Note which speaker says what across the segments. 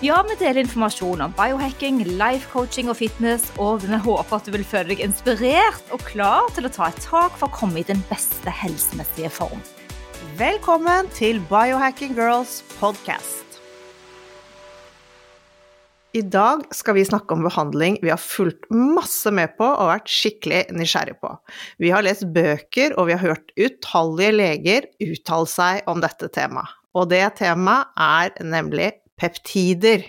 Speaker 1: Ja, vi deler informasjon om biohacking, life coaching og fitness, og vi håper at du vil føle deg inspirert og klar til å ta et tak for å komme i den beste helsemessige form.
Speaker 2: Velkommen til Biohacking Girls podcast. I dag skal vi snakke om behandling vi har fulgt masse med på og vært skikkelig nysgjerrig på. Vi har lest bøker, og vi har hørt utallige leger uttale seg om dette temaet. Og det temaet er nemlig peptider.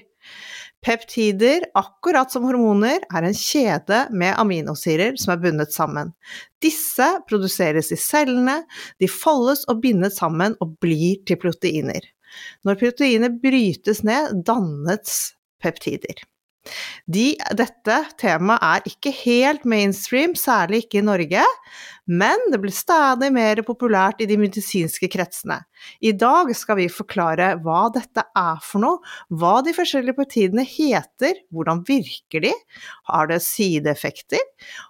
Speaker 2: Peptider, akkurat som hormoner, er en kjede med aminosyrer som er bundet sammen. Disse produseres i cellene, de foldes og bindes sammen og blir til proteiner. Når proteiner brytes ned, dannes peptider. De, dette temaet er ikke helt mainstream, særlig ikke i Norge, men det blir stadig mer populært i de medisinske kretsene. I dag skal vi forklare hva dette er for noe, hva de forskjellige partiene heter, hvordan virker de, har det sideeffekter,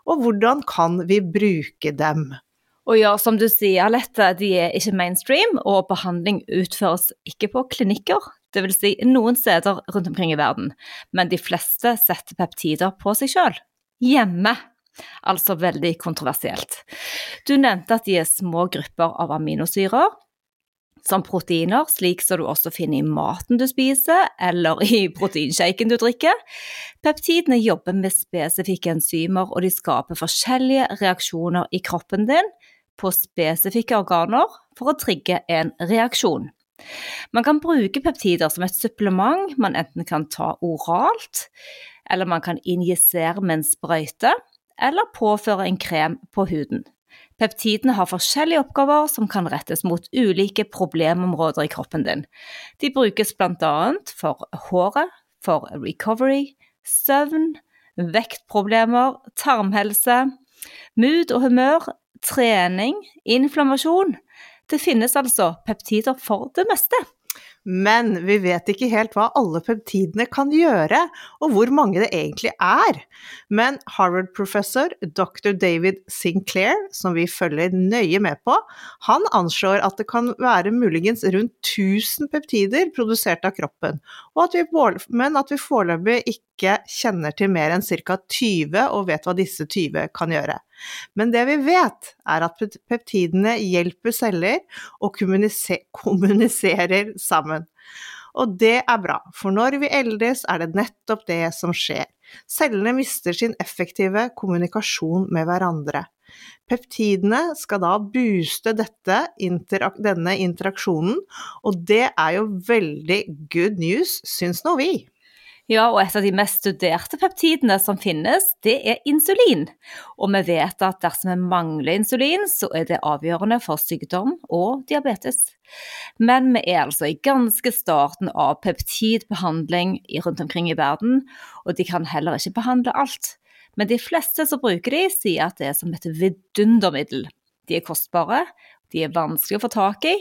Speaker 2: og hvordan kan vi bruke dem.
Speaker 1: Og ja, som du sier, Alette, de er ikke mainstream, og behandling utføres ikke på klinikker dvs. Si noen steder rundt omkring i verden, men de fleste setter peptider på seg sjøl, hjemme. Altså veldig kontroversielt. Du nevnte at de er små grupper av aminosyrer, som proteiner, slik som du også finner i maten du spiser, eller i proteinshaken du drikker. Peptidene jobber med spesifikke enzymer, og de skaper forskjellige reaksjoner i kroppen din på spesifikke organer for å trigge en reaksjon. Man kan bruke peptider som et supplement man enten kan ta oralt, eller man kan injisere med en sprøyte, eller påføre en krem på huden. Peptidene har forskjellige oppgaver som kan rettes mot ulike problemområder i kroppen din. De brukes bl.a. for håret, for recovery, søvn, vektproblemer, tarmhelse, mood og humør, trening, inflammasjon, det finnes altså peptider for det meste.
Speaker 2: Men vi vet ikke helt hva alle peptidene kan gjøre, og hvor mange det egentlig er. Men Harvard-professor dr. David Sinclair, som vi følger nøye med på, han anslår at det kan være muligens rundt 1000 peptider produsert av kroppen, at vi, men at vi foreløpig ikke kjenner til mer enn ca. 20 og vet hva disse 20 kan gjøre. Men det vi vet, er at peptidene hjelper celler og kommuniserer sammen. Og det er bra, for når vi eldes er det nettopp det som skjer. Cellene mister sin effektive kommunikasjon med hverandre. Peptidene skal da booste dette, denne interaksjonen, og det er jo veldig good news, syns nå vi.
Speaker 1: Ja, og et av de mest studerte peptidene som finnes, det er insulin. Og vi vet at dersom vi mangler insulin, så er det avgjørende for sykdom og diabetes. Men vi er altså i ganske starten av peptidbehandling rundt omkring i verden, og de kan heller ikke behandle alt. Men de fleste som bruker de, sier at det er som et vidundermiddel. De er kostbare, de er vanskelig å få tak i.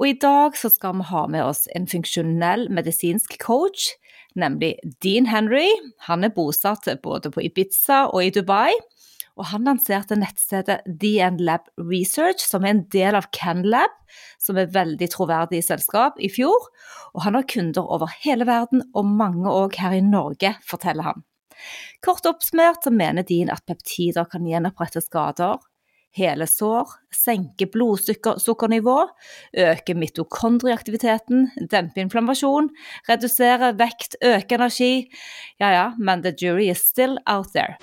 Speaker 1: Og i dag så skal vi ha med oss en funksjonell medisinsk coach nemlig Dean Henry. Han er bosatt både på Ibiza og i Dubai. Og han lanserte nettstedet DN Lab Research, som er en del av CanLab, som er veldig troverdig selskap, i fjor. Og han har kunder over hele verden, og mange òg her i Norge, forteller han. Kort oppsummert så mener Dean at peptider kan gjenopprette skader, hele sår, senke blodsukkernivå, øke mitokondrieaktiviteten, dempe inflammasjon, redusere vekt, øke energi. Ja ja, men the jury is still out there.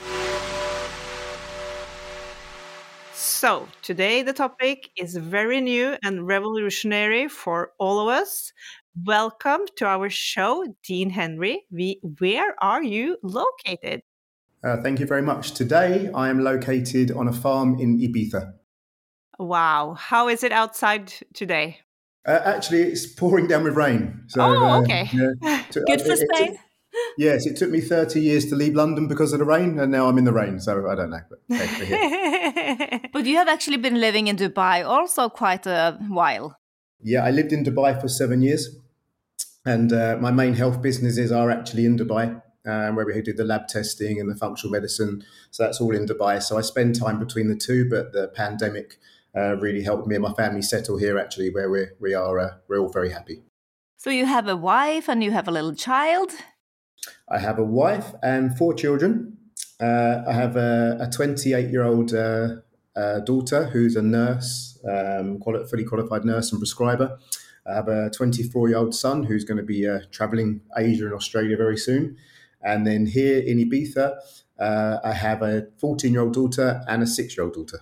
Speaker 2: So, today the topic is very new and revolutionary for all of us. Welcome to our show, Dean Henry. We, where are you located?
Speaker 3: Uh, thank you very much. Today, I am located on a farm in Ibiza.
Speaker 2: Wow. How is it outside today?
Speaker 3: Uh, actually, it's pouring down with rain.
Speaker 2: So, oh, uh, okay. Uh,
Speaker 1: Good for Spain.
Speaker 3: yes, it took me 30 years to leave London because of the rain, and now I'm in the rain, so I don't know. But, okay,
Speaker 1: but you have actually been living in Dubai also quite a while.
Speaker 3: Yeah, I lived in Dubai for seven years, and uh, my main health businesses are actually in Dubai. Um, where we do the lab testing and the functional medicine. So that's all in Dubai. So I spend time between the two, but the pandemic uh, really helped me and my family settle here, actually, where we we are. Uh, we're all very happy.
Speaker 1: So you have a wife and you have a little child.
Speaker 3: I have a wife and four children. Uh, I have a 28 year old uh, uh, daughter who's a nurse, um, quali- fully qualified nurse and prescriber. I have a 24 year old son who's going to be uh, traveling Asia and Australia very soon. And then here in Ibiza, uh, I have a 14 year old daughter and a six year old daughter.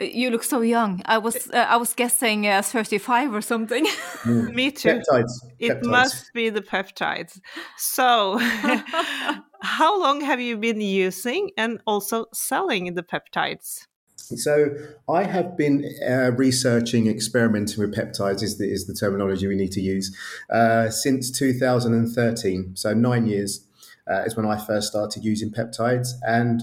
Speaker 1: You look so young. I was uh, I was guessing uh, 35 or something.
Speaker 2: Mm. Me too.
Speaker 3: Peptides.
Speaker 2: It
Speaker 3: Peptides.
Speaker 2: must be the peptides. So, how long have you been using and also selling the peptides?
Speaker 3: So I have been uh, researching, experimenting with peptides is the, is the terminology we need to use uh, since 2013. So nine years uh, is when I first started using peptides, and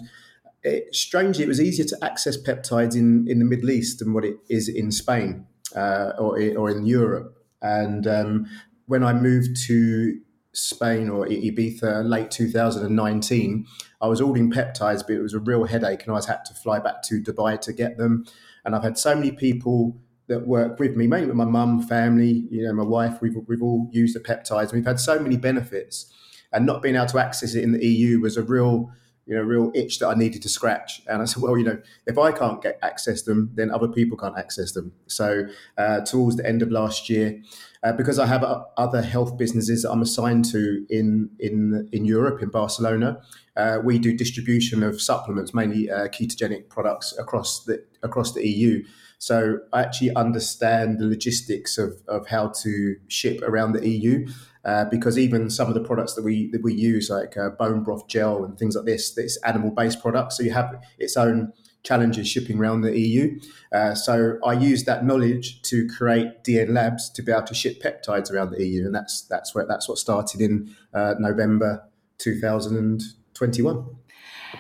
Speaker 3: it, strangely, it was easier to access peptides in, in the Middle East than what it is in Spain uh, or or in Europe. And um, when I moved to Spain or Ibiza late 2019, I was ordering peptides, but it was a real headache, and I was had to fly back to Dubai to get them. And I've had so many people that work with me, mainly with my mum, family, you know, my wife. We've we've all used the peptides. and We've had so many benefits, and not being able to access it in the EU was a real you know, real itch that I needed to scratch. And I said, well, you know, if I can't get access them, then other people can't access them. So uh, towards the end of last year, uh, because I have uh, other health businesses I'm assigned to in in in Europe, in Barcelona, uh, we do distribution of supplements, mainly uh, ketogenic products across the across the EU. So I actually understand the logistics of, of how to ship around the EU. Uh, because even some of the products that we that we use, like uh, bone broth gel and things like this, it's animal based products, so you have its own challenges shipping around the EU. Uh, so I use that knowledge to create DN Labs to be able to ship peptides around the EU, and that's that's where that's what started in uh, November 2021.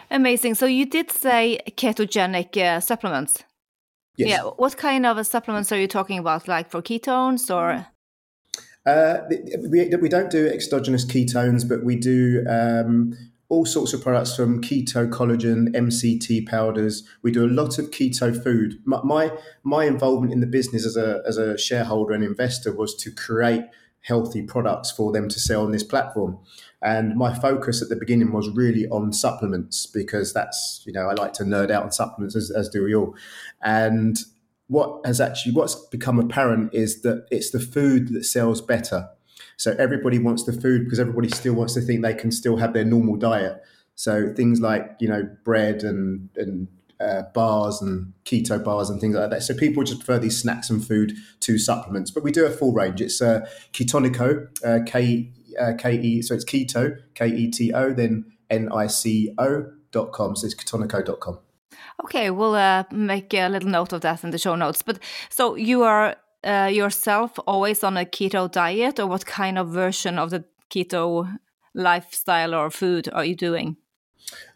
Speaker 1: Amazing. So you did say ketogenic uh, supplements.
Speaker 3: Yes.
Speaker 1: Yeah. What kind of supplements are you talking about? Like for ketones or?
Speaker 3: Uh, we, we don't do exogenous ketones, but we do um, all sorts of products from keto collagen, MCT powders. We do a lot of keto food. My, my, my involvement in the business as a, as a shareholder and investor was to create healthy products for them to sell on this platform. And my focus at the beginning was really on supplements because that's, you know, I like to nerd out on supplements as, as do we all. And what has actually what's become apparent is that it's the food that sells better. So everybody wants the food because everybody still wants to think they can still have their normal diet. So things like you know bread and and uh, bars and keto bars and things like that. So people just prefer these snacks and food to supplements. But we do a full range. It's uh, Ketonico, uh, K uh, K E. So it's keto, K E T O, then N I C O dot com. So it's ketonico.com. com.
Speaker 1: Okay, we'll uh, make a little note of that in the show notes. But so you are uh, yourself always on a keto diet, or what kind of version of the keto lifestyle or food are you doing?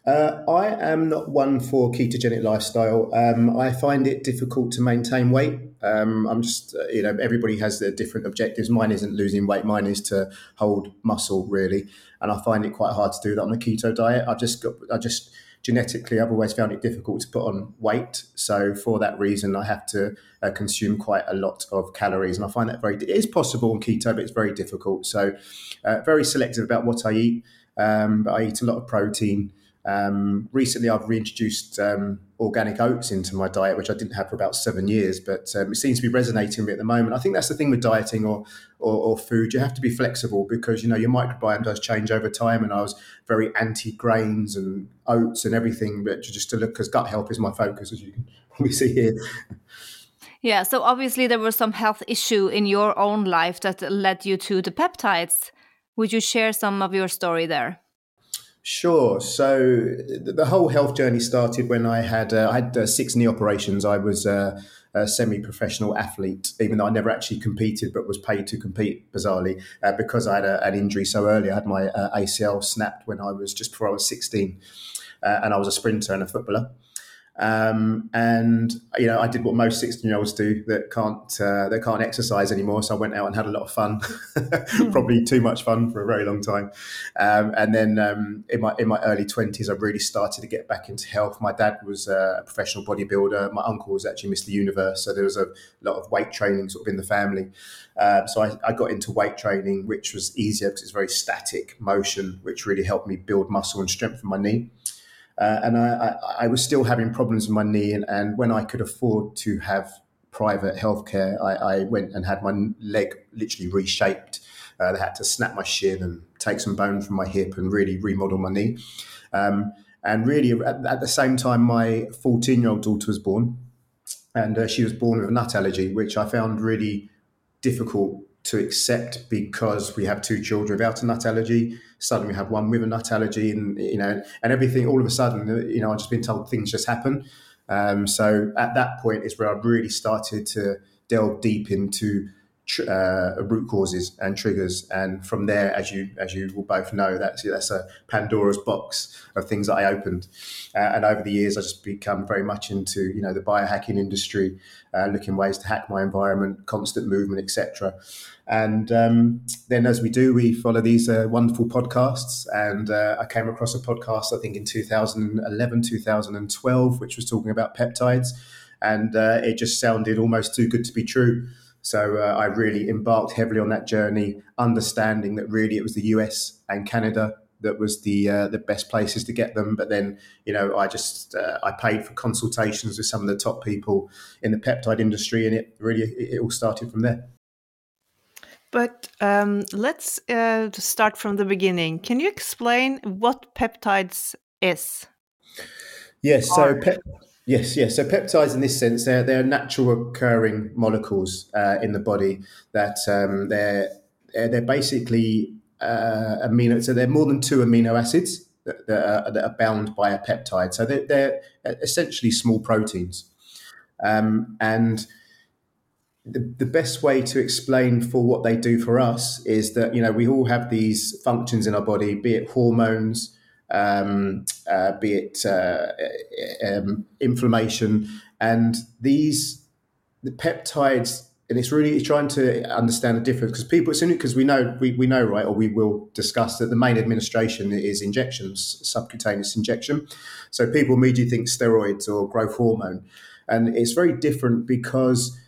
Speaker 3: Uh, I am not one for ketogenic lifestyle. Um, I find it difficult to maintain weight. Um, I'm just, uh, you know, everybody has their different objectives. Mine isn't losing weight. Mine is to hold muscle, really. And I find it quite hard to do that on a keto diet. I just got, I just genetically, I've always found it difficult to put on weight. So for that reason, I have to uh, consume quite a lot of calories, and I find that very. It is possible on keto, but it's very difficult. So uh, very selective about what I eat. Um, but I eat a lot of protein. Um, recently, I've reintroduced um, organic oats into my diet, which I didn't have for about seven years, but um, it seems to be resonating with me at the moment. I think that's the thing with dieting or, or, or food; you have to be flexible because you know your microbiome does change over time. And I was very anti grains and oats and everything, but just to look because gut health is my focus, as you can probably see here.
Speaker 1: Yeah, so obviously there was some health issue in your own life that led you to the peptides. Would you share some of your story there?
Speaker 3: Sure. So the whole health journey started when I had uh, I had uh, six knee operations. I was uh, a semi-professional athlete, even though I never actually competed, but was paid to compete. Bizarrely, uh, because I had a, an injury so early, I had my uh, ACL snapped when I was just before I was sixteen, uh, and I was a sprinter and a footballer. Um, and you know, I did what most sixteen-year-olds do that can't uh, that can't exercise anymore. So I went out and had a lot of fun, probably too much fun for a very long time. Um, and then um, in my in my early twenties, I really started to get back into health. My dad was a professional bodybuilder. My uncle was actually Mr. Universe, so there was a lot of weight training sort of in the family. Um, so I, I, got into weight training, which was easier because it's very static motion, which really helped me build muscle and strengthen my knee. Uh, and I, I, I, was still having problems with my knee. And, and when I could afford to have private healthcare, I, I went and had my leg literally reshaped. Uh, they had to snap my shin and take some bone from my hip and really remodel my knee. Um, and really, at, at, the same time, my 14 year old daughter was born. And uh, she was born with a nut allergy, which I found really difficult to accept because we have two children without a nut allergy. Suddenly we have one with a nut allergy, and you know, and everything. All of a sudden, you know, I've just been told things just happen. Um, so at that point is where I really started to delve deep into uh, root causes and triggers, and from there, as you as you will both know, that's that's a Pandora's box of things that I opened. Uh, and over the years, I just become very much into you know the biohacking industry, uh, looking ways to hack my environment, constant movement, etc. And um, then, as we do, we follow these uh, wonderful podcasts. And uh, I came across a podcast, I think, in 2011, 2012, which was talking about peptides, and uh, it just sounded almost too good to be true. So uh, I really embarked heavily on that journey, understanding that really it was the US and Canada that was the uh, the best places to get them. But then, you know, I just uh, I paid for consultations with some of the top people in the peptide industry, and it really it, all started from there.
Speaker 2: But um, let's uh, start from the beginning. Can you explain what peptides is?
Speaker 3: Yes. So pep- Yes, yes. So peptides, in this sense, they're they're natural occurring molecules uh, in the body that um, they're they're basically uh, amino. So they're more than two amino acids that, that, are, that are bound by a peptide. So they're, they're essentially small proteins, um, and the, the best way to explain for what they do for us is that you know we all have these functions in our body, be it hormones um, uh, be it uh, um, inflammation, and these the peptides. And it's really trying to understand the difference because people, because we know we, we know right, or we will discuss that the main administration is injections, subcutaneous injection. So people immediately think steroids or growth hormone, and it's very different because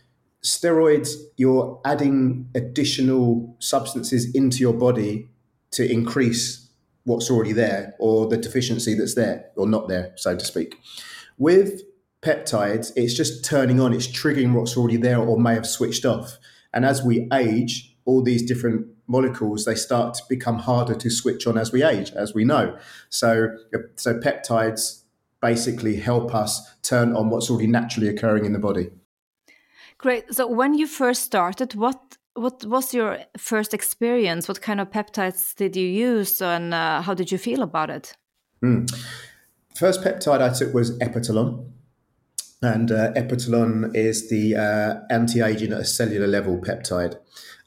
Speaker 3: steroids you're adding additional substances into your body to increase what's already there or the deficiency that's there or not there, so to speak. With peptides, it's just turning on, it's triggering what's already there or may have switched off. And as we age, all these different molecules they start to become harder to switch on as we age, as we know. So, uh, so peptides basically help us turn on what's already naturally occurring in the body.
Speaker 1: Great. So, when you first started, what what was your first experience? What kind of peptides did you use, and uh, how did you feel about it?
Speaker 3: Mm. First peptide I took was Epitalon, and uh, Epitalon is the uh, anti-aging at a cellular level peptide,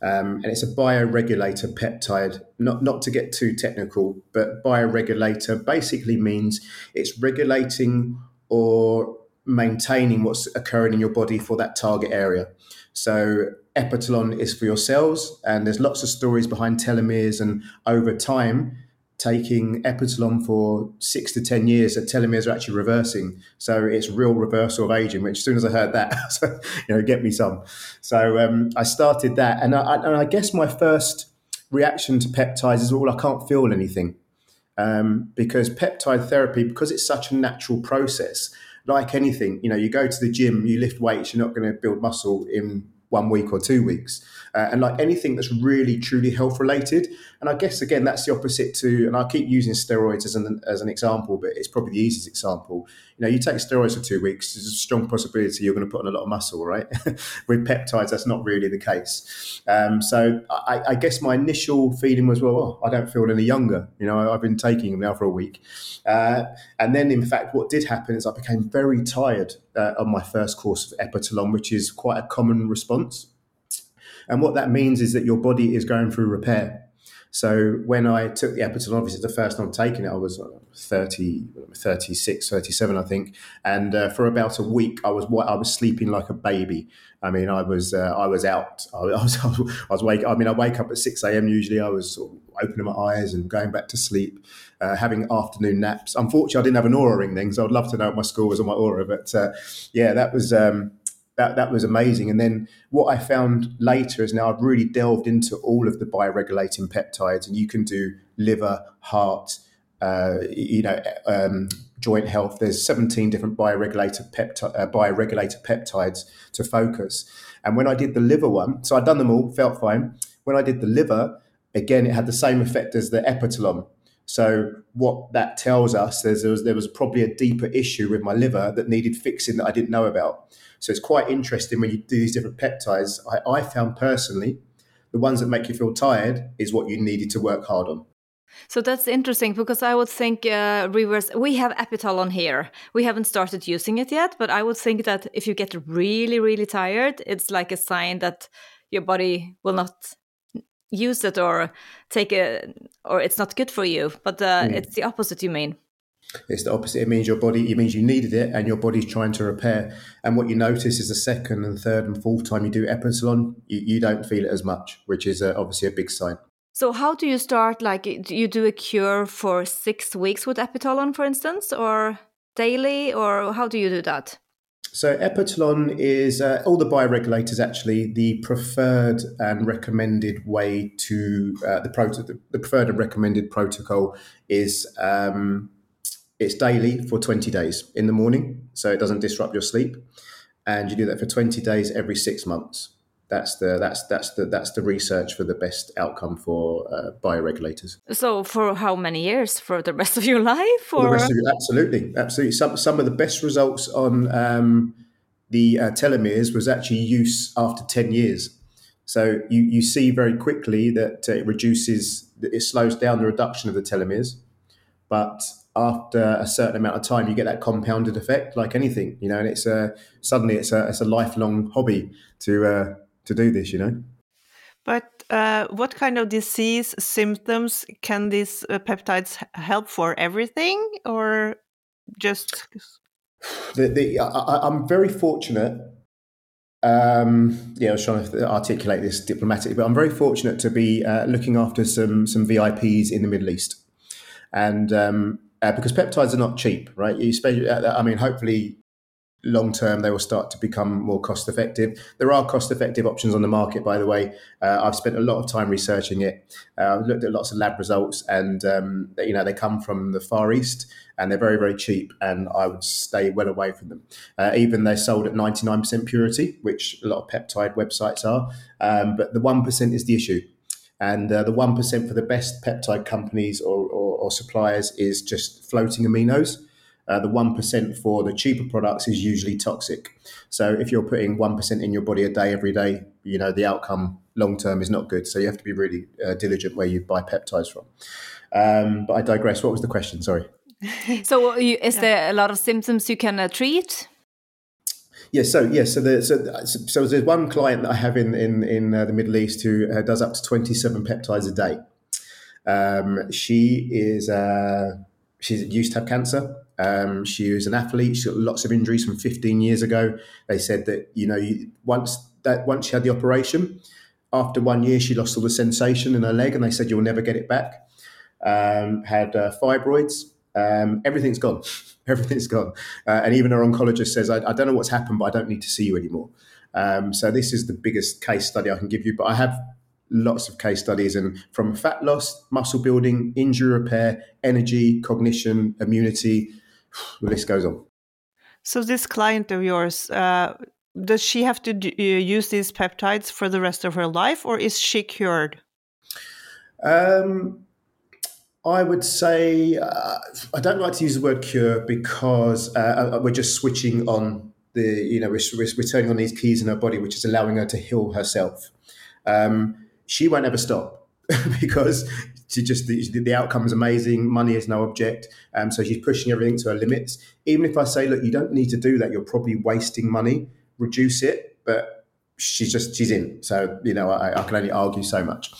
Speaker 3: um, and it's a bioregulator peptide. Not not to get too technical, but bioregulator basically means it's regulating or maintaining what's occurring in your body for that target area. So Epitalon is for your cells, and there's lots of stories behind telomeres. And over time, taking Epitalon for six to ten years, that telomeres are actually reversing. So it's real reversal of aging. Which as soon as I heard that, so, you know, get me some. So um, I started that, and I, and I guess my first reaction to peptides is, well, I can't feel anything. Um, because peptide therapy, because it's such a natural process, like anything, you know, you go to the gym, you lift weights, you're not going to build muscle in one week or two weeks. Uh, and like anything that's really truly health related, and I guess again that's the opposite to. And I keep using steroids as an as an example, but it's probably the easiest example. You know, you take steroids for two weeks, there's a strong possibility you're going to put on a lot of muscle, right? With peptides, that's not really the case. Um, so I, I, guess my initial feeling was, well, oh, I don't feel any younger. You know, I've been taking them now for a week, uh, and then in fact, what did happen is I became very tired uh, on my first course of Epitalon, which is quite a common response. And what that means is that your body is going through repair. So when I took the Epitalon, obviously the first time taking it, I was 30, 36, 37, I think. And uh, for about a week, I was I was sleeping like a baby. I mean, I was uh, I was out. I was I was wake. I mean, I wake up at six a.m. Usually, I was sort of opening my eyes and going back to sleep, uh, having afternoon naps. Unfortunately, I didn't have an Oura ring then, so I'd love to know what my score was on my Oura. But uh, yeah, that was. Um, that that was amazing. And then what I found later is now I've really delved into all of the bioregulating peptides, and you can do liver, heart, uh, you know, um, joint health. There's 17 different bioregulated pepti- uh, peptides to focus. And when I did the liver one, so I'd done them all, felt fine. When I did the liver, again, it had the same effect as the epitalon. So what that tells us is there was, there was probably a deeper issue with my liver that needed fixing that I didn't know about. So it's quite interesting when you do these different peptides. I, I found personally the ones that make you feel tired is what you needed to work hard on.
Speaker 1: So that's interesting because I would think uh, reverse. We have Epitalon here. We haven't started using it yet, but I would think that if you get really, really tired, it's like a sign that your body will not use it or take it, or it's not good for you. But uh, mm. it's the opposite. You mean?
Speaker 3: It's the opposite. It means your body, it means you needed it and your body's trying to repair. And what you notice is the second and third and fourth time you do Epitalon, you, you don't feel it as much, which is uh, obviously a big sign.
Speaker 1: So, how do you start? Like, do you do a cure for six weeks with Epitalon, for instance, or daily, or how do you do that?
Speaker 3: So, Epitalon is uh, all the bioregulators actually the preferred and recommended way to uh, the, proto- the preferred and recommended protocol is um, it's daily for 20 days in the morning, so it doesn't disrupt your sleep. And you do that for 20 days every six months. That's the that's that's the that's the research for the best outcome for uh, bioregulators.
Speaker 1: So for how many years? For the rest of your life?
Speaker 3: Or? Of absolutely, absolutely. Some some of the best results on um, the uh, telomeres was actually use after 10 years. So you, you see very quickly that uh, it reduces, it slows down the reduction of the telomeres, but after a certain amount of time, you get that compounded effect, like anything, you know. And it's a suddenly it's a it's a lifelong hobby to uh, to do this, you know.
Speaker 2: But uh, what kind of disease symptoms can these uh, peptides help for? Everything or just?
Speaker 3: The, the I, I'm very fortunate um, yeah, I was trying to articulate this diplomatically, but I'm very fortunate to be uh, looking after some some VIPs in the Middle East, and um, uh, because peptides are not cheap, right? You uh, I mean, hopefully, long term they will start to become more cost effective. There are cost effective options on the market, by the way. Uh, I've spent a lot of time researching it. Uh, I've looked at lots of lab results, and um, you know they come from the Far East, and they're very very cheap. And I would stay well away from them. Uh, even they're sold at ninety nine percent purity, which a lot of peptide websites are. Um, but the one percent is the issue and uh, the 1% for the best peptide companies or, or, or suppliers is just floating aminos. Uh, the 1% for the cheaper products is usually toxic. So if you're putting 1% in your body a day every day, you know, the outcome long term is not good. So you have to be really uh, diligent where you buy peptides from. Um, but I digress. What was the question? Sorry.
Speaker 1: so is there a lot of symptoms you can uh, treat?
Speaker 3: Yeah, so yeah, so the, so so there's one client that I have in in in uh, the Middle East who uh, does up to 27 peptides a day. Um, she is uh, she's used to have cancer. Um, she was an athlete. She got lots of injuries from 15 years ago. They said that you know once that once she had the operation, after one year she lost all the sensation in her leg, and they said you'll never get it back. Um, had uh, fibroids. Um, everything's gone. everything's gone. Uh, and even our oncologist says, I, I, don't know what's happened, but I don't need to see you anymore. Um, so this is the biggest case study I can give you. But I have lots of case studies and from fat loss, muscle building, injury repair, energy, cognition, immunity, the list goes on.
Speaker 2: So this client of yours, uh, does she have to do, use these peptides for the rest of her life, or is she cured?
Speaker 3: Um, I would say uh, I don't like to use the word cure because uh, uh we're just switching on the you know we're, we're, turning on these keys in her body, which is allowing her to heal herself. Um, she won't ever stop because she just the, the outcome is amazing. Money is no object, um, so she's pushing everything to her limits. Even if I say, look, you don't need to do that, you're probably wasting money. Reduce it, but she's just she's in. So you know, I, I can only argue so much.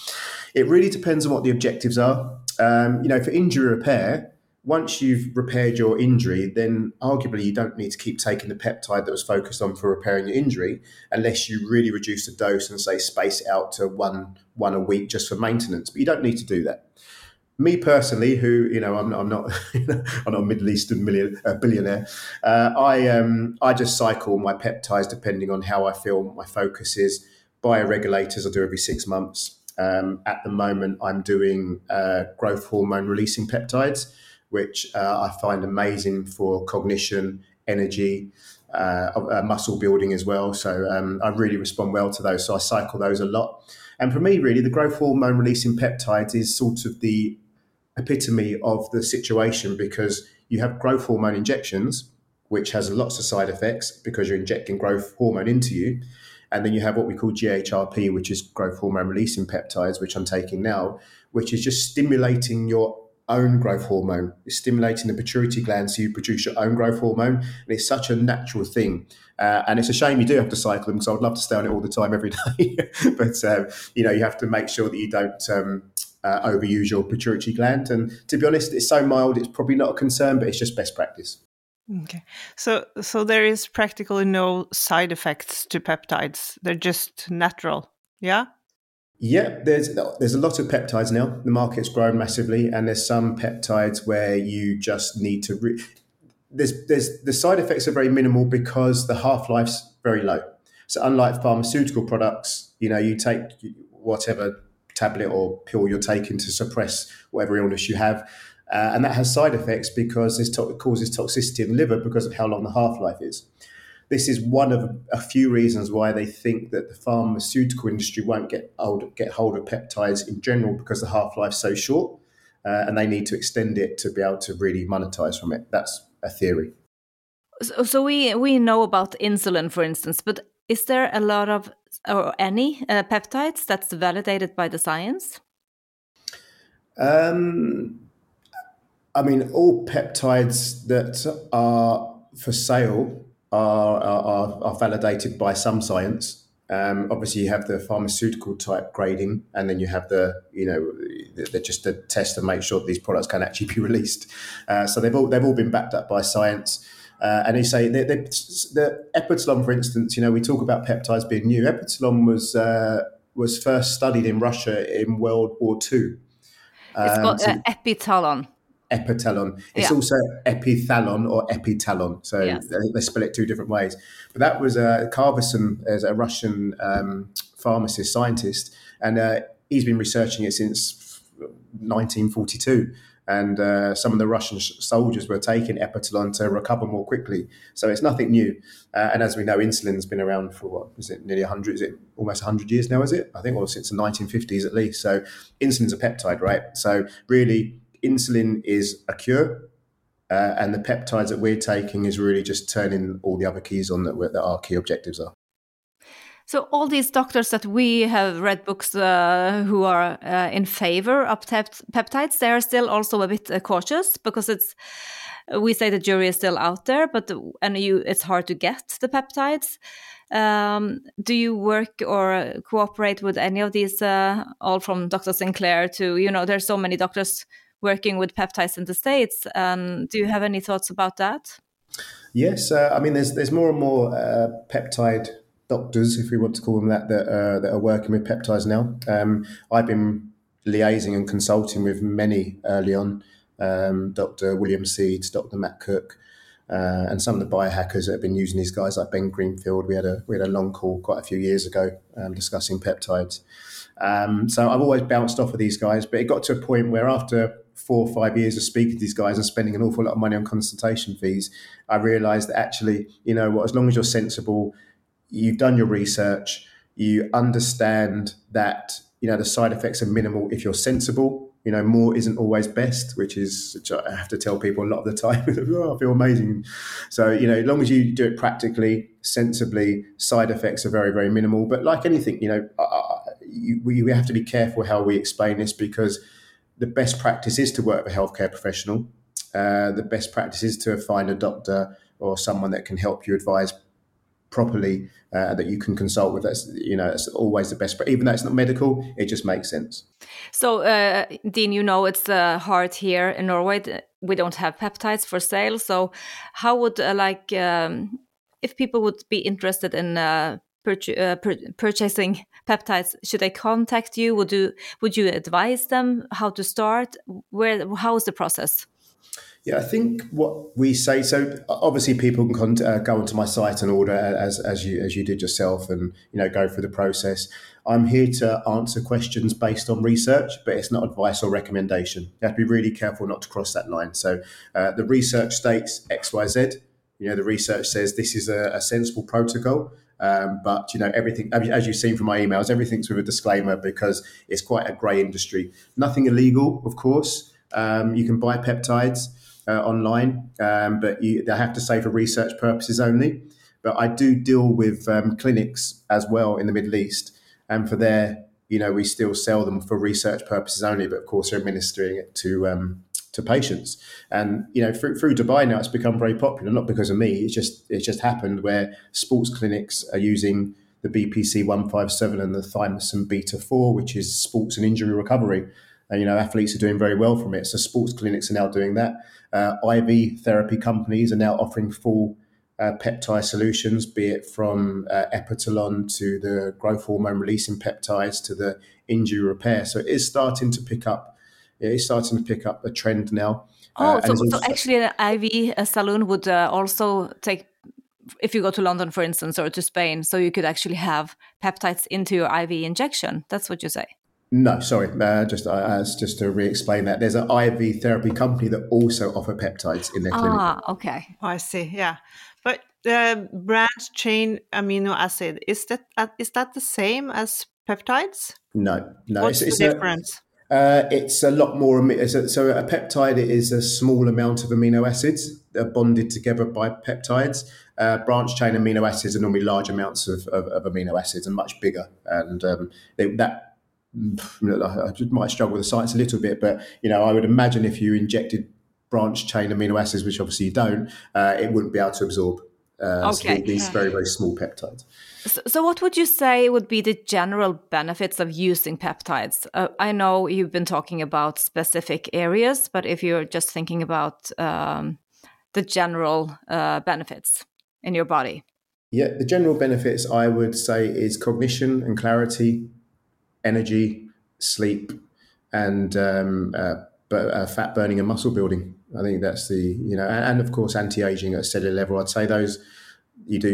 Speaker 3: It really depends on what the objectives are. Um, you know, for injury repair, once you've repaired your injury, then arguably you don't need to keep taking the peptide that was focused on for repairing your injury, unless you really reduce the dose and say space out to one one a week just for maintenance. But you don't need to do that. Me personally, who you know, I'm, I'm not, I'm not a Middle Eastern million, uh, billionaire. Uh, I um, I just cycle my peptides depending on how I feel, my focus is. Bioregulators I do every six months. Um, at the moment, I'm doing uh, growth hormone releasing peptides, which uh, I find amazing for cognition, energy, uh, uh, muscle building as well. So um, I really respond well to those. So I cycle those a lot. And for me, really, the growth hormone releasing peptides is sort of the epitome of the situation because you have growth hormone injections, which has lots of side effects because you're injecting growth hormone into you. And then you have what we call GHRP, which is growth hormone releasing peptides, which I'm taking now, which is just stimulating your own growth hormone. It's stimulating the pituitary gland so you produce your own growth hormone. And it's such a natural thing. Uh, and it's a shame you do have to cycle them because I would love to stay on it all the time every day. but, uh, you know, you have to make sure that you don't um, uh, overuse your pituitary gland. And to be honest, it's so mild, it's probably not a concern, but it's just best practice.
Speaker 2: Okay. So so there is practically no side effects to peptides. They're just natural. Yeah?
Speaker 3: Yeah, there's there's a lot of peptides now. The market's grown massively and there's some peptides where you just need to re- there's there's the side effects are very minimal because the half-life's very low. So unlike pharmaceutical products, you know, you take whatever tablet or pill you're taking to suppress whatever illness you have uh, and that has side effects because this to- causes toxicity in the liver because of how long the half life is. This is one of a few reasons why they think that the pharmaceutical industry won't get hold, get hold of peptides in general because the half life is so short, uh, and they need to extend it to be able to really monetize from it. That's a theory.
Speaker 1: So, so we we know about insulin, for instance, but is there a lot of or any uh, peptides that's validated by the science?
Speaker 3: Um, I mean, all peptides that are for sale are, are, are validated by some science. Um, obviously, you have the pharmaceutical type grading, and then you have the, you know, they're just a test to make sure that these products can actually be released. Uh, so they've all they've all been backed up by science. Uh, and they say they, they, the Epitalon, for instance, you know, we talk about peptides being new. Epitalon was uh, was first studied in Russia in World War II.
Speaker 1: Um, it's um, uh, Epitalon
Speaker 3: epitalon. It's yeah. also epithalon or epitalon. So yes. they, they, spell it two different ways. But that was uh, Khavinson as a Russian um, pharmacist, scientist, and uh, he's been researching it since 1942. And uh, some of the Russian soldiers were taking epitalon to recover more quickly. So it's nothing new. Uh, and as we know, insulin's been around for what is it, nearly 100? Is it almost 100 years now? Is it? I think, or since the 1950s at least. So insulin's a peptide, right? So really, insulin is a cure, uh, and the peptides that we're taking is really just turning all the other keys on that, that our key objectives are.
Speaker 1: So all these doctors that we have read books uh, who are uh, in favor of peptides, they are still also a bit uh, cautious because it's we say the jury is still out there, but and you it's hard to get the peptides. Um, do you work or cooperate with any of these, uh, all from Dr. Sinclair to you know? There's so many doctors working with peptides in the states. Um, do you have any thoughts about that?
Speaker 3: Yes, uh, I mean, there's there's more and more uh, peptide doctors, if we want to call them that, that, uh, that are working with peptides now. Um, I've been liaising and consulting with many early on, um, Dr. William Seeds, Dr. Matt Cook, uh, and some of the biohackers that have been using these guys, like Ben Greenfield. We had a we had a long call quite a few years ago um, discussing peptides. Um, so I've always bounced off of these guys, but it got to a point where after four or five years of speaking to these guys and spending an awful lot of money on consultation fees, I realised that actually, you know what, as long as you're sensible, you've done your research, you understand that you know the side effects are minimal if you're sensible. You know, more isn't always best, which is which I have to tell people a lot of the time. oh, I feel amazing. So you know, as long as you do it practically, sensibly, side effects are very very minimal. But like anything, you know, you, we have to be careful how we explain this because the best practice is to work with a healthcare professional. Uh, the best practice is to find a doctor or someone that can help you advise properly uh, that you can consult with. That's you know that's always the best. But even though it's not medical, it just makes sense.
Speaker 1: So, uh, Dean, you know it's uh, hard here in Norway. We don't have peptides for sale. So, how would uh, like um, if people would be interested in uh, uh, purchasing peptides should they contact you would you would you advise them how to start where how is the process
Speaker 3: yeah, I think what we say. So obviously, people can con- uh, go onto my site and order as as you as you did yourself, and you know go through the process. I'm here to answer questions based on research, but it's not advice or recommendation. You have to be really careful not to cross that line. So uh, the research states X, Y, Z. You know, the research says this is a, a sensible protocol. Um, but you know everything, as you've seen from my emails, everything's with a disclaimer because it's quite a grey industry. Nothing illegal, of course. Um, you can buy peptides uh, online, um, but you, they have to say for research purposes only. But I do deal with um, clinics as well in the Middle East, and for their, you know, we still sell them for research purposes only. But of course, they're administering it to um, to patients. And you know, through, through Dubai now, it's become very popular. Not because of me; it's just it's just happened where sports clinics are using the BPC one five seven and the thymosin beta four, which is sports and injury recovery. And you know, athletes are doing very well from it. So sports clinics are now doing that. Uh, IV therapy companies are now offering full uh, peptide solutions, be it from uh, Epitalon to the growth hormone releasing peptides to the injury repair. So it is starting to pick up it's starting to pick up a trend now.
Speaker 1: Oh, uh, so, so actually, an IV a saloon would uh, also take, if you go to London, for instance, or to Spain, so you could actually have peptides into your IV injection. That's what you say.
Speaker 3: No, sorry. Uh, just uh, just to re-explain that, there's an IV therapy company that also offer peptides in their clinic.
Speaker 1: Ah, okay.
Speaker 2: Oh, I see. Yeah, but uh, branch chain amino acid is that uh, is that the same as peptides?
Speaker 3: No, no.
Speaker 2: What's it's, the it's difference?
Speaker 3: Uh, it's a lot more. So a peptide is a small amount of amino acids that are bonded together by peptides. Uh, branch chain amino acids are normally large amounts of, of, of amino acids and much bigger. And um, that I might struggle with the science a little bit, but you know, I would imagine if you injected branch chain amino acids, which obviously you don't, uh, it wouldn't be able to absorb. Uh, okay. So these very very small peptides.
Speaker 1: So, so, what would you say would be the general benefits of using peptides? Uh, I know you've been talking about specific areas, but if you're just thinking about um, the general uh, benefits in your body.
Speaker 3: Yeah, the general benefits I would say is cognition and clarity, energy, sleep, and um, uh, uh, fat burning and muscle building. I think that's the you know, and, and of course anti-aging at a cellular level. I'd say those you do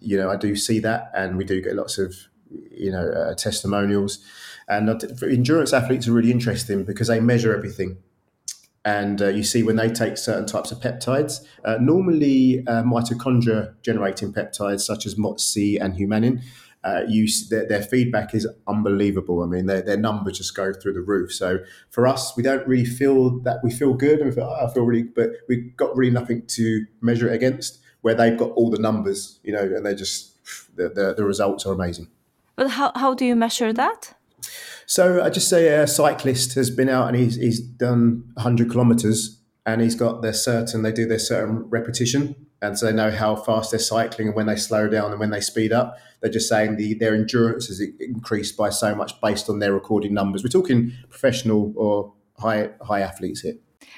Speaker 3: you, know I do see that, and we do get lots of you know uh, testimonials. And endurance athletes are really interesting because they measure everything. And uh, you see when they take certain types of peptides, uh, normally uh, mitochondria generating peptides such as MOTS-c and humanin, uh, you, their, their, feedback is unbelievable. I mean, their, their numbers just go through the roof. So for us, we don't really feel that we feel good and we feel, oh, I feel really, but we've got really nothing to measure it against where they've got all the numbers, you know, and they're just, the, the, the results are amazing.
Speaker 1: But how, how do you measure that?
Speaker 3: So I just say a cyclist has been out and he's, he's done 100 kilometers and he's got their certain, they do their certain repetition and so they know how fast they're cycling and when they slow down and when they speed up. They're just saying the their endurance has increased by so much based on their recording numbers. We're talking professional or high high athletes here.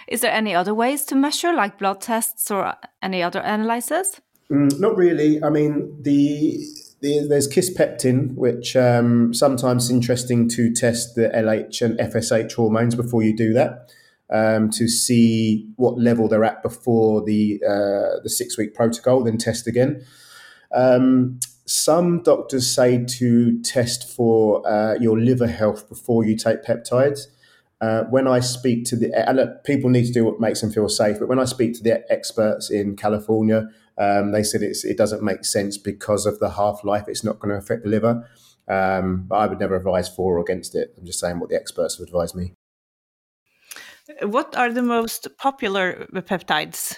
Speaker 1: Is there any other ways to measure, like blood tests or any other analyses?
Speaker 3: Mm, not really. I mean, the, the there's kisspeptin, which um, sometimes is interesting to test the LH and FSH hormones before you do that um, to see what level they're at before the uh, the six week protocol, then test again. Um, some doctors say to test for uh, your liver health before you take peptides. Uh, when I speak to the and look, people need to do what makes them feel safe, but when I speak to the experts in California, Um, they said it doesn't make sense because of the half life. It's not going to affect the liver. Um, but I would never advise for or against it. I'm just saying what the experts have advised me.
Speaker 2: What are the most popular peptides?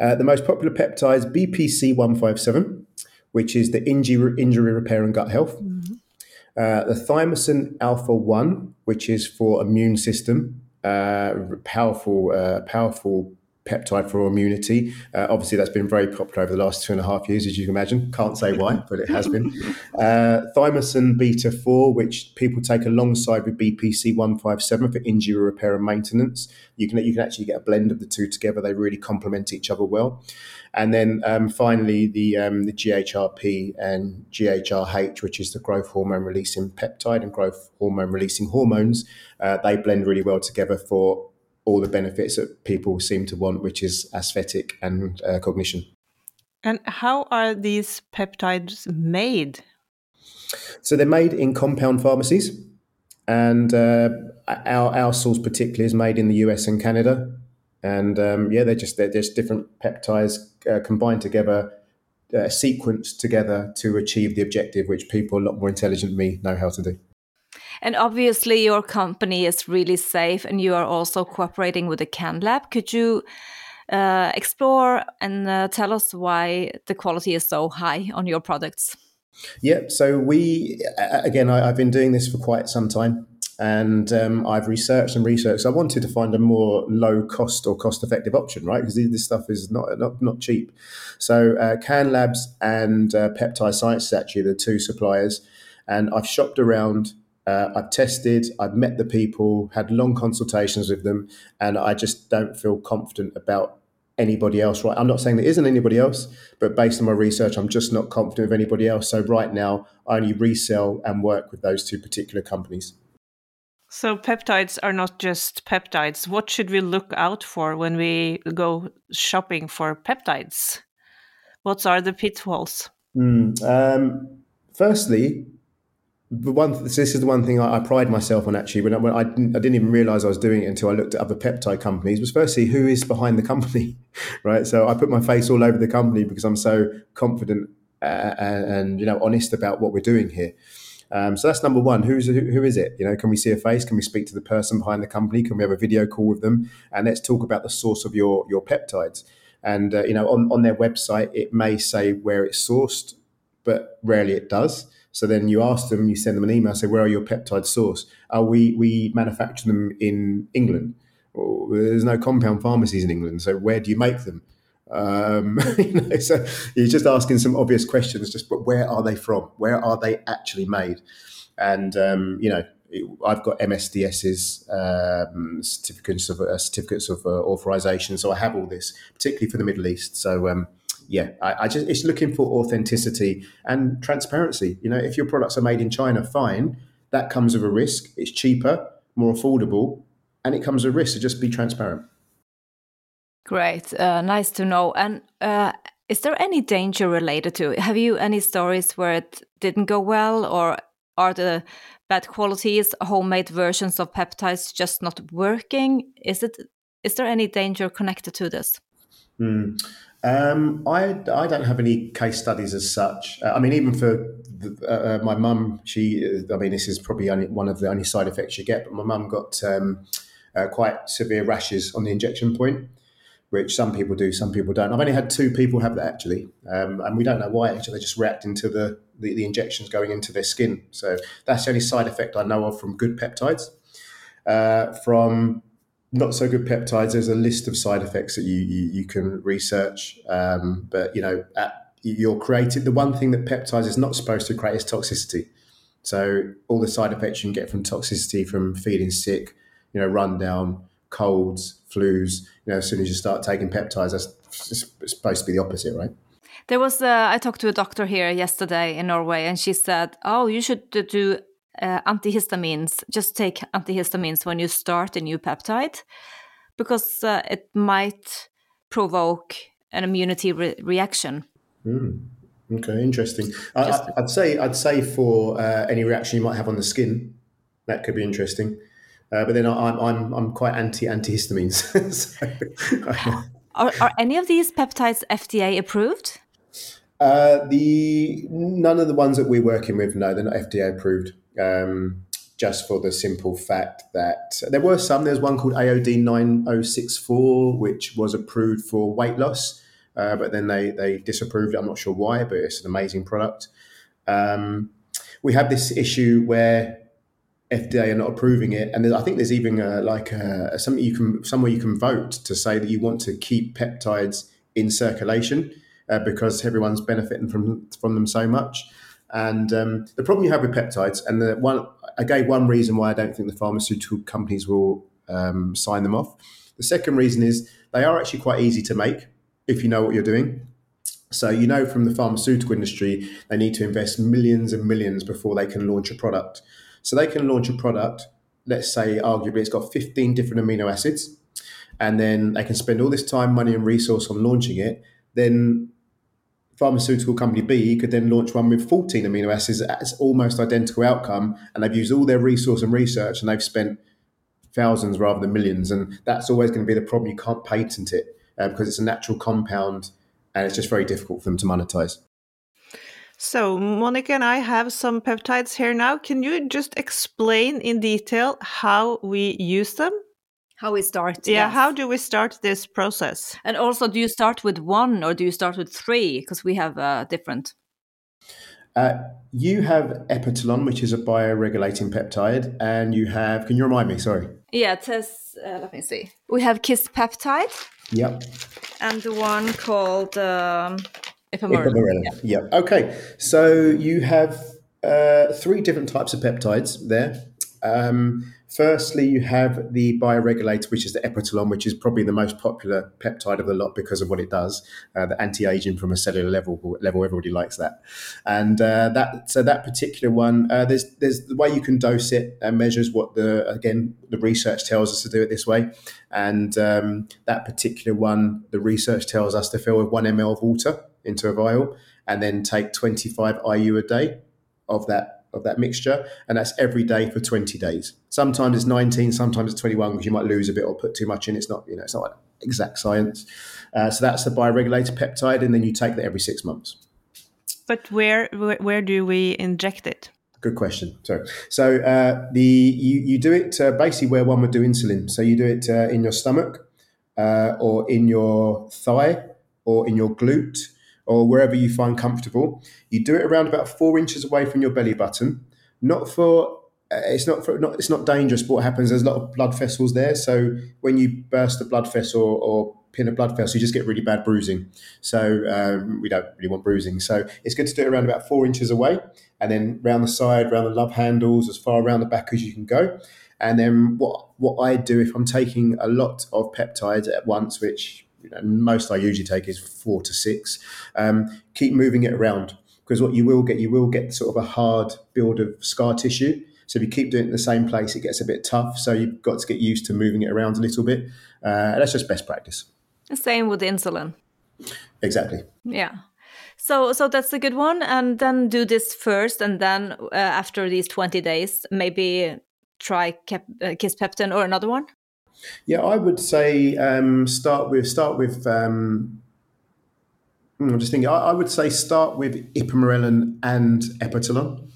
Speaker 3: Uh, the most popular peptides BPC 157, which is the injury, injury repair and gut health. Mm-hmm. Uh, the thymosin alpha 1, which is for immune system, uh, powerful, uh, powerful peptide for immunity. Uh, obviously, that's been very popular over the last two and a half years, as you can imagine. Can't say why, but it has been. Uh, thymosin beta 4, which people take alongside with BPC 157 for injury repair and maintenance. You can, you can actually get a blend of the two together. They really complement each other well. And then um, finally, the, um, the GHRP and GHRH, which is the growth hormone releasing peptide and growth hormone releasing hormones, uh, they blend really well together for all the benefits that people seem to want, which is aesthetic and uh, cognition.
Speaker 2: And how are these peptides made?
Speaker 3: So they're made in compound pharmacies, and uh, our our source particularly is made in the US and Canada. And um, yeah, they're just they're just different peptides uh, combined together, uh, sequenced together to achieve the objective, which people a lot more intelligent than me know how to do.
Speaker 1: And obviously, your company is really safe, and you are also cooperating with the CanLab. Could you uh, explore and uh, tell us why the quality is so high on your products?
Speaker 3: Yeah, so we, again, I, have been doing this for quite some time and um, I've researched and researched. I wanted to find a more low cost or cost effective option, right? Because this stuff is not not, not cheap. So uh, Can Labs and uh, Peptide Sciences actually the two suppliers, and I've shopped around uh, I've tested, I've met the people, had long consultations with them, and I just don't feel confident about anybody else. Right, I'm not saying there isn't anybody else, but based on my research, I'm just not confident of anybody else. So right now, I only resell and work with those two particular companies.
Speaker 2: So peptides are not just peptides. What should we look out for when we go shopping for peptides? What are the pitfalls?
Speaker 3: Mm, um, firstly, the one this is the one thing I, I pride myself on actually when I, when I, didn't, I didn't even realize I was doing it until I looked at other peptide companies was firstly who is behind the company right? So I put my face all over the company because I'm so confident uh, and, and, you know honest about what we're doing here. Um, so that's number one. Who's who, who is it? You know can we see a face? Can we speak to the person behind the company? Can we have a video call with them? And let's talk about the source of your your peptides. And uh, you know on, on their website it may say where it's sourced but rarely it does so then you ask them, you send them an email, say, where are your peptide source? Uh, we, we manufacture them in England. Well, there's no compound pharmacies in England. So where do you make them? Um, you know, so you're just asking some obvious questions, just but where are they from? Where are they actually made? And, um, you know, I've got MSDS's um, certificates of uh, certificates of uh, authorization, so I have all this, particularly for the Middle East. So um, yeah, I, I, just it's looking for authenticity and transparency. You know, if your products are made in China, fine. That comes with a risk. It's cheaper, more affordable, and it comes with a risk. So just be transparent.
Speaker 1: Great, uh, nice to know. And uh, is there any danger related to it? Have you any stories where it didn't go well, or are the bad qualities homemade versions of peptides just not working? Is it is there any danger connected to this?
Speaker 3: Mm. Um, I, I don't have any case studies as such. Uh, I mean, even for the, uh, uh my mum, she, I mean, this is probably only one of the only side effects you get, but my mum got um, uh, quite severe rashes on the injection point, which some people do, some people don't. I've only had two people have that actually, um, and we don't know why. Actually, they're just reacting to the, the, the, injections going into their skin. So that's the only side effect I know of from good peptides. Uh, from not so good peptides. There's a list of side effects that you you, you can research, um, but you know at, you're creating the one thing that peptides is not supposed to create is toxicity. So all the side effects you can get from toxicity, from feeling sick, you know, rundown, colds, flus. You know, as soon as you start taking peptides, that's supposed to be the opposite, right?
Speaker 1: There was uh, I talked to a doctor here yesterday in Norway, and she said, "Oh, you should do uh, antihistamines, just take antihistamines when you start a new peptide, because uh, it might provoke an immunity re reaction.
Speaker 3: Mm. Okay, interesting. I, would say I'd say for uh, any reaction you might have on the skin, that could be interesting. Uh, but then I'm I'm I'm quite anti antihistamines.
Speaker 1: so. Are, are any of these peptides FDA approved?
Speaker 3: Uh, the none of the ones that we're working with, no, they're not FDA approved. Um, just for the simple fact that there were some. There's one called AOD 9604, which was approved for weight loss, uh, but then they they disapproved it. I'm not sure why, but it's an amazing product. Um, we have this issue where FDA are not approving it, and I think there's even a, like a, something you can somewhere you can vote to say that you want to keep peptides in circulation uh, because everyone's benefiting from from them so much. And um, the problem you have with peptides, and the one I gave one reason why I don't think the pharmaceutical companies will um, sign them off. The second reason is they are actually quite easy to make if you know what you're doing. So you know from the pharmaceutical industry, they need to invest millions and millions before they can launch a product. So they can launch a product, let's say arguably it's got 15 different amino acids, and then they can spend all this time, money, and resource on launching it. Then pharmaceutical company B could then launch one with 14 amino acids as almost identical outcome, and they've used all their resource and research, and they've spent thousands rather than millions. And that's always going to be the problem. You can't patent it uh, because it's a natural compound, and it's just very difficult for them to monetize.
Speaker 2: So, Monica and I have some peptides here now. Can you just explain in detail how we use them?
Speaker 1: How we start?
Speaker 2: Yeah,
Speaker 1: yes.
Speaker 2: how do we start this process?
Speaker 1: And also, do you start with one or do you start with three? Because we have uh, different.
Speaker 3: Uh, you have Epitalon, which is a bioregulating peptide, and you have. Can you remind me? Sorry.
Speaker 1: Yeah, it. Uh, let me see. We have Kiss peptide.
Speaker 3: Yep.
Speaker 1: And the one called. Um,
Speaker 3: Ipamorelin. Yeah. Yep. Okay. So you have uh, three different types of peptides there. Um, firstly, you have the bioregulator, which is the epitalon, which is probably the most popular peptide of the lot because of what it does, uh, the anti-aging from a cellular level. Level, everybody likes that, and uh, that so that particular one, uh, there's there's the way you can dose it and measures what the again the research tells us to do it this way, and um, that particular one, the research tells us to fill with one ml of water into a vial and then take 25 IU a day of that of that mixture, and that's every day for 20 days. Sometimes it's 19, sometimes it's 21 because you might lose a bit or put too much in. It's not, you know, it's not exact science. Uh, so that's the bioregulator peptide, and then you take that every six months.
Speaker 2: But where where, where do we inject it?
Speaker 3: Good question. So, so uh, the you, you do it uh, basically where one would do insulin. So you do it uh, in your stomach, uh, or in your thigh, or in your glute or wherever you find comfortable. You do it around about four inches away from your belly button. Not for uh, it's not for not it's not dangerous. But what happens? There's a lot of blood vessels there, so when you burst a blood vessel or pin a blood vessel, you just get really bad bruising. So um, we don't really want bruising. So it's good to do it around about four inches away, and then round the side, around the love handles, as far around the back as you can go. And then what what I do if I'm taking a lot of peptides at once, which most I usually take is four to six. Um, keep moving it around because what you will get, you will get sort of a hard build of scar tissue. So if you keep doing it in the same place, it gets a bit tough. So you've got to get used to moving it around a little bit. Uh, that's just best practice.
Speaker 1: The same with insulin.
Speaker 3: Exactly.
Speaker 1: Yeah. So, so that's a good one. And then do this first, and then uh, after these twenty days, maybe try Kep- uh, Kisspeptin or another one.
Speaker 3: Yeah, I would say um, start with start with. Um, hmm, I'm just thinking. I, I, would say start with ipamorelin and epitalon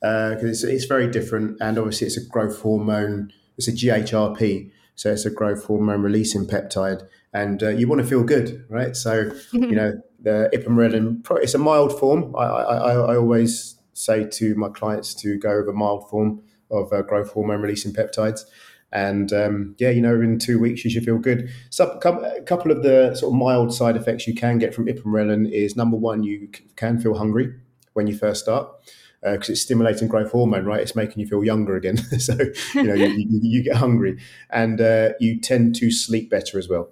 Speaker 3: because uh, it's, it's very different, and obviously it's a growth hormone. It's a GHRP, so it's a growth hormone releasing peptide, and uh, you want to feel good, right? So you know the ipamorelin. It's a mild form. I, I, I always say to my clients to go with a mild form of uh, growth hormone releasing peptides. And um, yeah, you know, in two weeks you should feel good. So a couple of the sort of mild side effects you can get from ipamorelin is number one, you can feel hungry when you first start because uh, it's stimulating growth hormone, right? It's making you feel younger again. so you know you, you, you, get hungry, and uh, you tend to sleep better as well.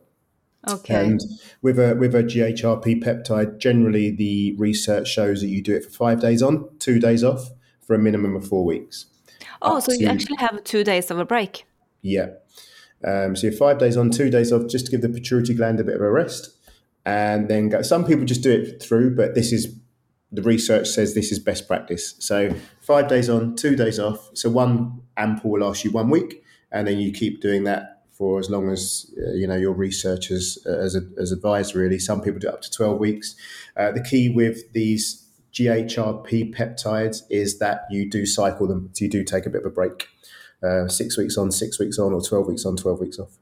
Speaker 1: Okay.
Speaker 3: And with a with a GHRP peptide, generally the research shows that you do it for five days on, two days off, for a minimum of four weeks.
Speaker 1: Oh, so you actually have two days of a break.
Speaker 3: Yeah. Um, so you're five days on, two days off, just to give the pituitary gland a bit of a rest, and then go. Some people just do it through, but this is the research says this is best practice. So five days on, two days off. So one ampoule will last you one week, and then you keep doing that for as long as uh, you know your research as as, as advised. Really, some people do up to twelve weeks. Uh, the key with these GHRP peptides is that you do cycle them, so you do take a bit of a break, uh, six weeks on, six weeks on, or twelve weeks on, twelve weeks off.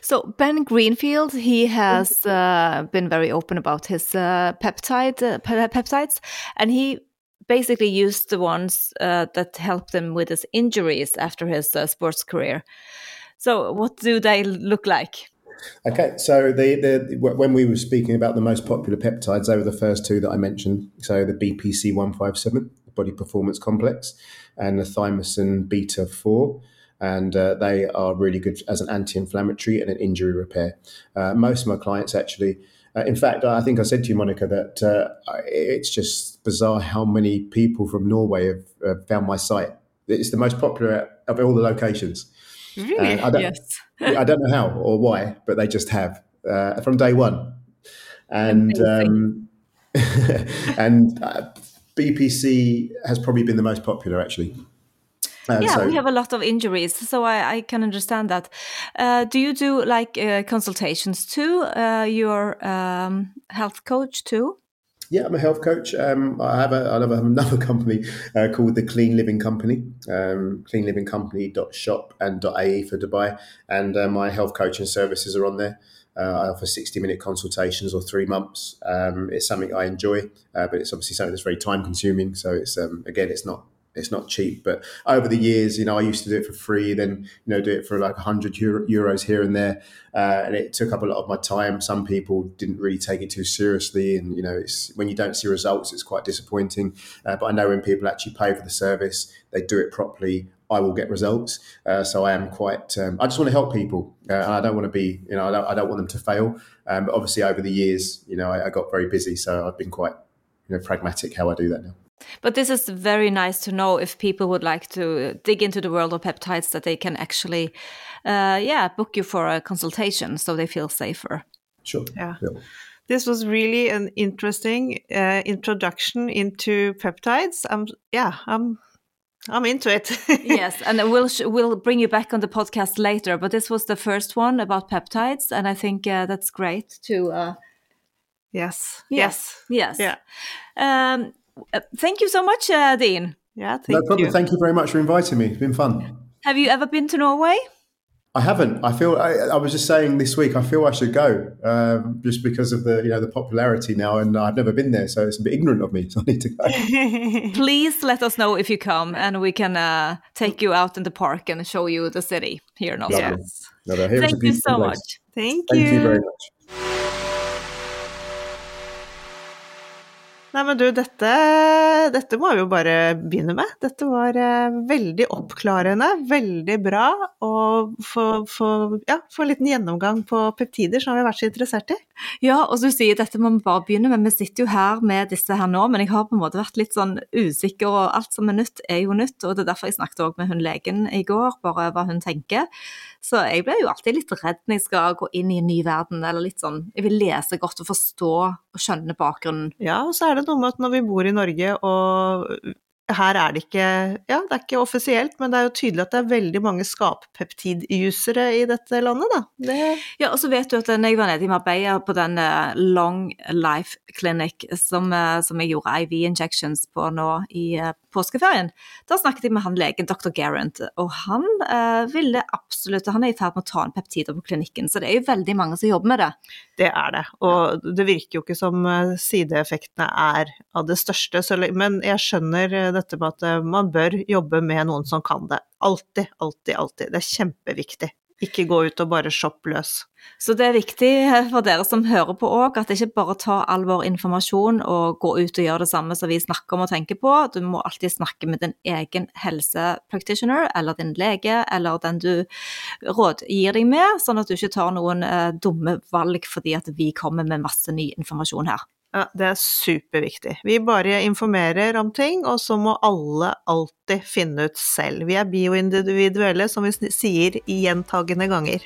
Speaker 1: So Ben Greenfield, he has uh, been very open about his uh, peptide uh, peptides, and he basically used the ones uh, that helped him with his injuries after his uh, sports career. So, what do they look like?
Speaker 3: Okay, so the, the when we were speaking about the most popular peptides, they were the first two that I mentioned. So the BPC one five seven, the Body Performance Complex, and the Thymosin Beta four and uh, they are really good as an anti-inflammatory and an injury repair. Uh, most of my clients actually, uh, in fact, I think I said to you, Monica, that uh, it's just bizarre how many people from Norway have, have, found my site. It's the most popular of all the locations.
Speaker 1: Really?
Speaker 3: I don't,
Speaker 1: yes.
Speaker 3: I don't know how or why, but they just have uh, from day one. And um, and uh, BPC has probably been the most popular actually.
Speaker 1: Uh, yeah, so, we have a lot of injuries, so I, I can understand that. Uh, do you do like uh, consultations too? Uh, your um, health coach too?
Speaker 3: Yeah, I'm a health coach. Um, I have a, I have another company uh, called the Clean Living Company, um, cleanlivingcompany.shop and .ae for Dubai, and uh, my health coaching services are on there. I offer 60 minute consultations or three months. Um, it's something I enjoy, but it's obviously something that's very time consuming. So it's um, again, it's not it's not cheap. But over the years, you know, I used to do it for free, then you know, do it for like hundred Euro, euros here and there, uh, and it took up a lot of my time. Some people didn't really take it too seriously, and you know, it's when you don't see results, it's quite disappointing. Uh, but I know when people actually pay for the service, they do it properly. I will get results. Uh, so I am quite. Um, I just want to help people, uh, and I don't want to be. You know, I don't, I don't want them to fail. Um, but obviously, over the years, you know, I, I got very busy, so I've been quite, you know, pragmatic how I do that now.
Speaker 1: But this is very nice to know if people would like to dig into the world of peptides that they can actually, uh, yeah, book you for a consultation so they feel safer.
Speaker 3: Sure.
Speaker 2: Yeah. yeah. This was really an interesting uh, introduction into peptides. Um, yeah, I'm I'm into it.
Speaker 1: yes, and we'll we'll bring you back on the podcast later. But this was the first one about peptides, and I think uh, that's great to. Uh,
Speaker 2: yes.
Speaker 1: Yes. Yes.
Speaker 2: Yeah.
Speaker 1: Um, uh, thank you so much, uh, Dean.
Speaker 2: Yeah, thank
Speaker 3: no problem.
Speaker 2: You.
Speaker 3: Thank you very much for inviting me. It's been fun.
Speaker 1: Have you ever been to Norway?
Speaker 3: I haven't. I feel. I, I was just saying this week. I feel I should go, um, just because of the you know the popularity now, and I've never been there, so it's a bit ignorant of me. So I need to go.
Speaker 1: Please let us know if you come, and we can uh, take you out in the park and show you the city here in Oslo.
Speaker 3: Yes.
Speaker 1: Thank you so place. much.
Speaker 2: Thank
Speaker 3: you.
Speaker 2: Thank
Speaker 3: you very much.
Speaker 2: Nei, men du, dette, dette, må vi jo bare begynne med. Dette var uh, veldig oppklarende, veldig bra få, få, ja, få en liten gjennomgang på peptider som vi har vært så interessert i.
Speaker 1: Ja, og du sier dette må vi bare begynne med. Vi sitter jo her med disse her nå, men jeg har på en måte vært litt sånn usikker, og alt som er nytt, er jo nytt. Og det er derfor jeg snakket òg med hun legen i går, bare hva hun tenker. Så jeg blir jo alltid litt redd når jeg skal gå inn i en ny verden, eller litt sånn Jeg vil lese godt og forstå og skjønne bakgrunnen.
Speaker 2: Ja, og så er det noe med at når vi bor i Norge og her er det ikke Ja, det er ikke offisielt, men det er jo tydelig at det er veldig mange skappepeptidjusere i dette landet, da. Det...
Speaker 1: Ja, og så vet du at når jeg var nede i Marbella på den eh, Long Life Clinic som, eh, som jeg gjorde IV injections på nå i eh, påskeferien, da snakket jeg med han legen, dr. Garant, og han eh, ville absolutt Han er i ferd med å ta en peptider på klinikken, så det er jo veldig mange som jobber med det.
Speaker 2: Det er det, og det virker jo ikke som sideeffektene er av det største, men jeg skjønner dette med at eh, man bør jobbe med noen som kan det. Alltid, alltid, alltid. Det er kjempeviktig. Ikke gå ut og bare shoppe løs.
Speaker 1: Så det er viktig for dere som hører på òg, at ikke bare ta all vår informasjon og gå ut og gjøre det samme som vi snakker om og tenker på. Du må alltid snakke med din egen helsepractitioner eller din lege eller den du rådgir deg med, sånn at du ikke tar noen uh, dumme valg fordi at vi kommer med masse ny informasjon her.
Speaker 2: Ja, det er superviktig. Vi bare informerer om ting, og så må alle alltid finne ut selv. Vi er bioindividuelle, som vi sier gjentagende ganger.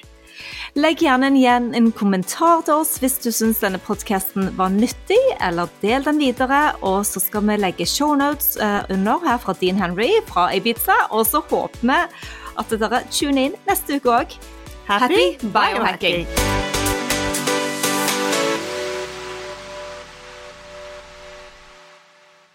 Speaker 1: Legg gjerne igjen en kommentar til oss hvis du syns denne podkasten var nyttig, eller del den videre. Og så skal vi legge shownotes uh, under her fra Dean Henry fra Ibiza, og så håper vi at dere tuner inn neste uke òg.
Speaker 4: Happy biohacking!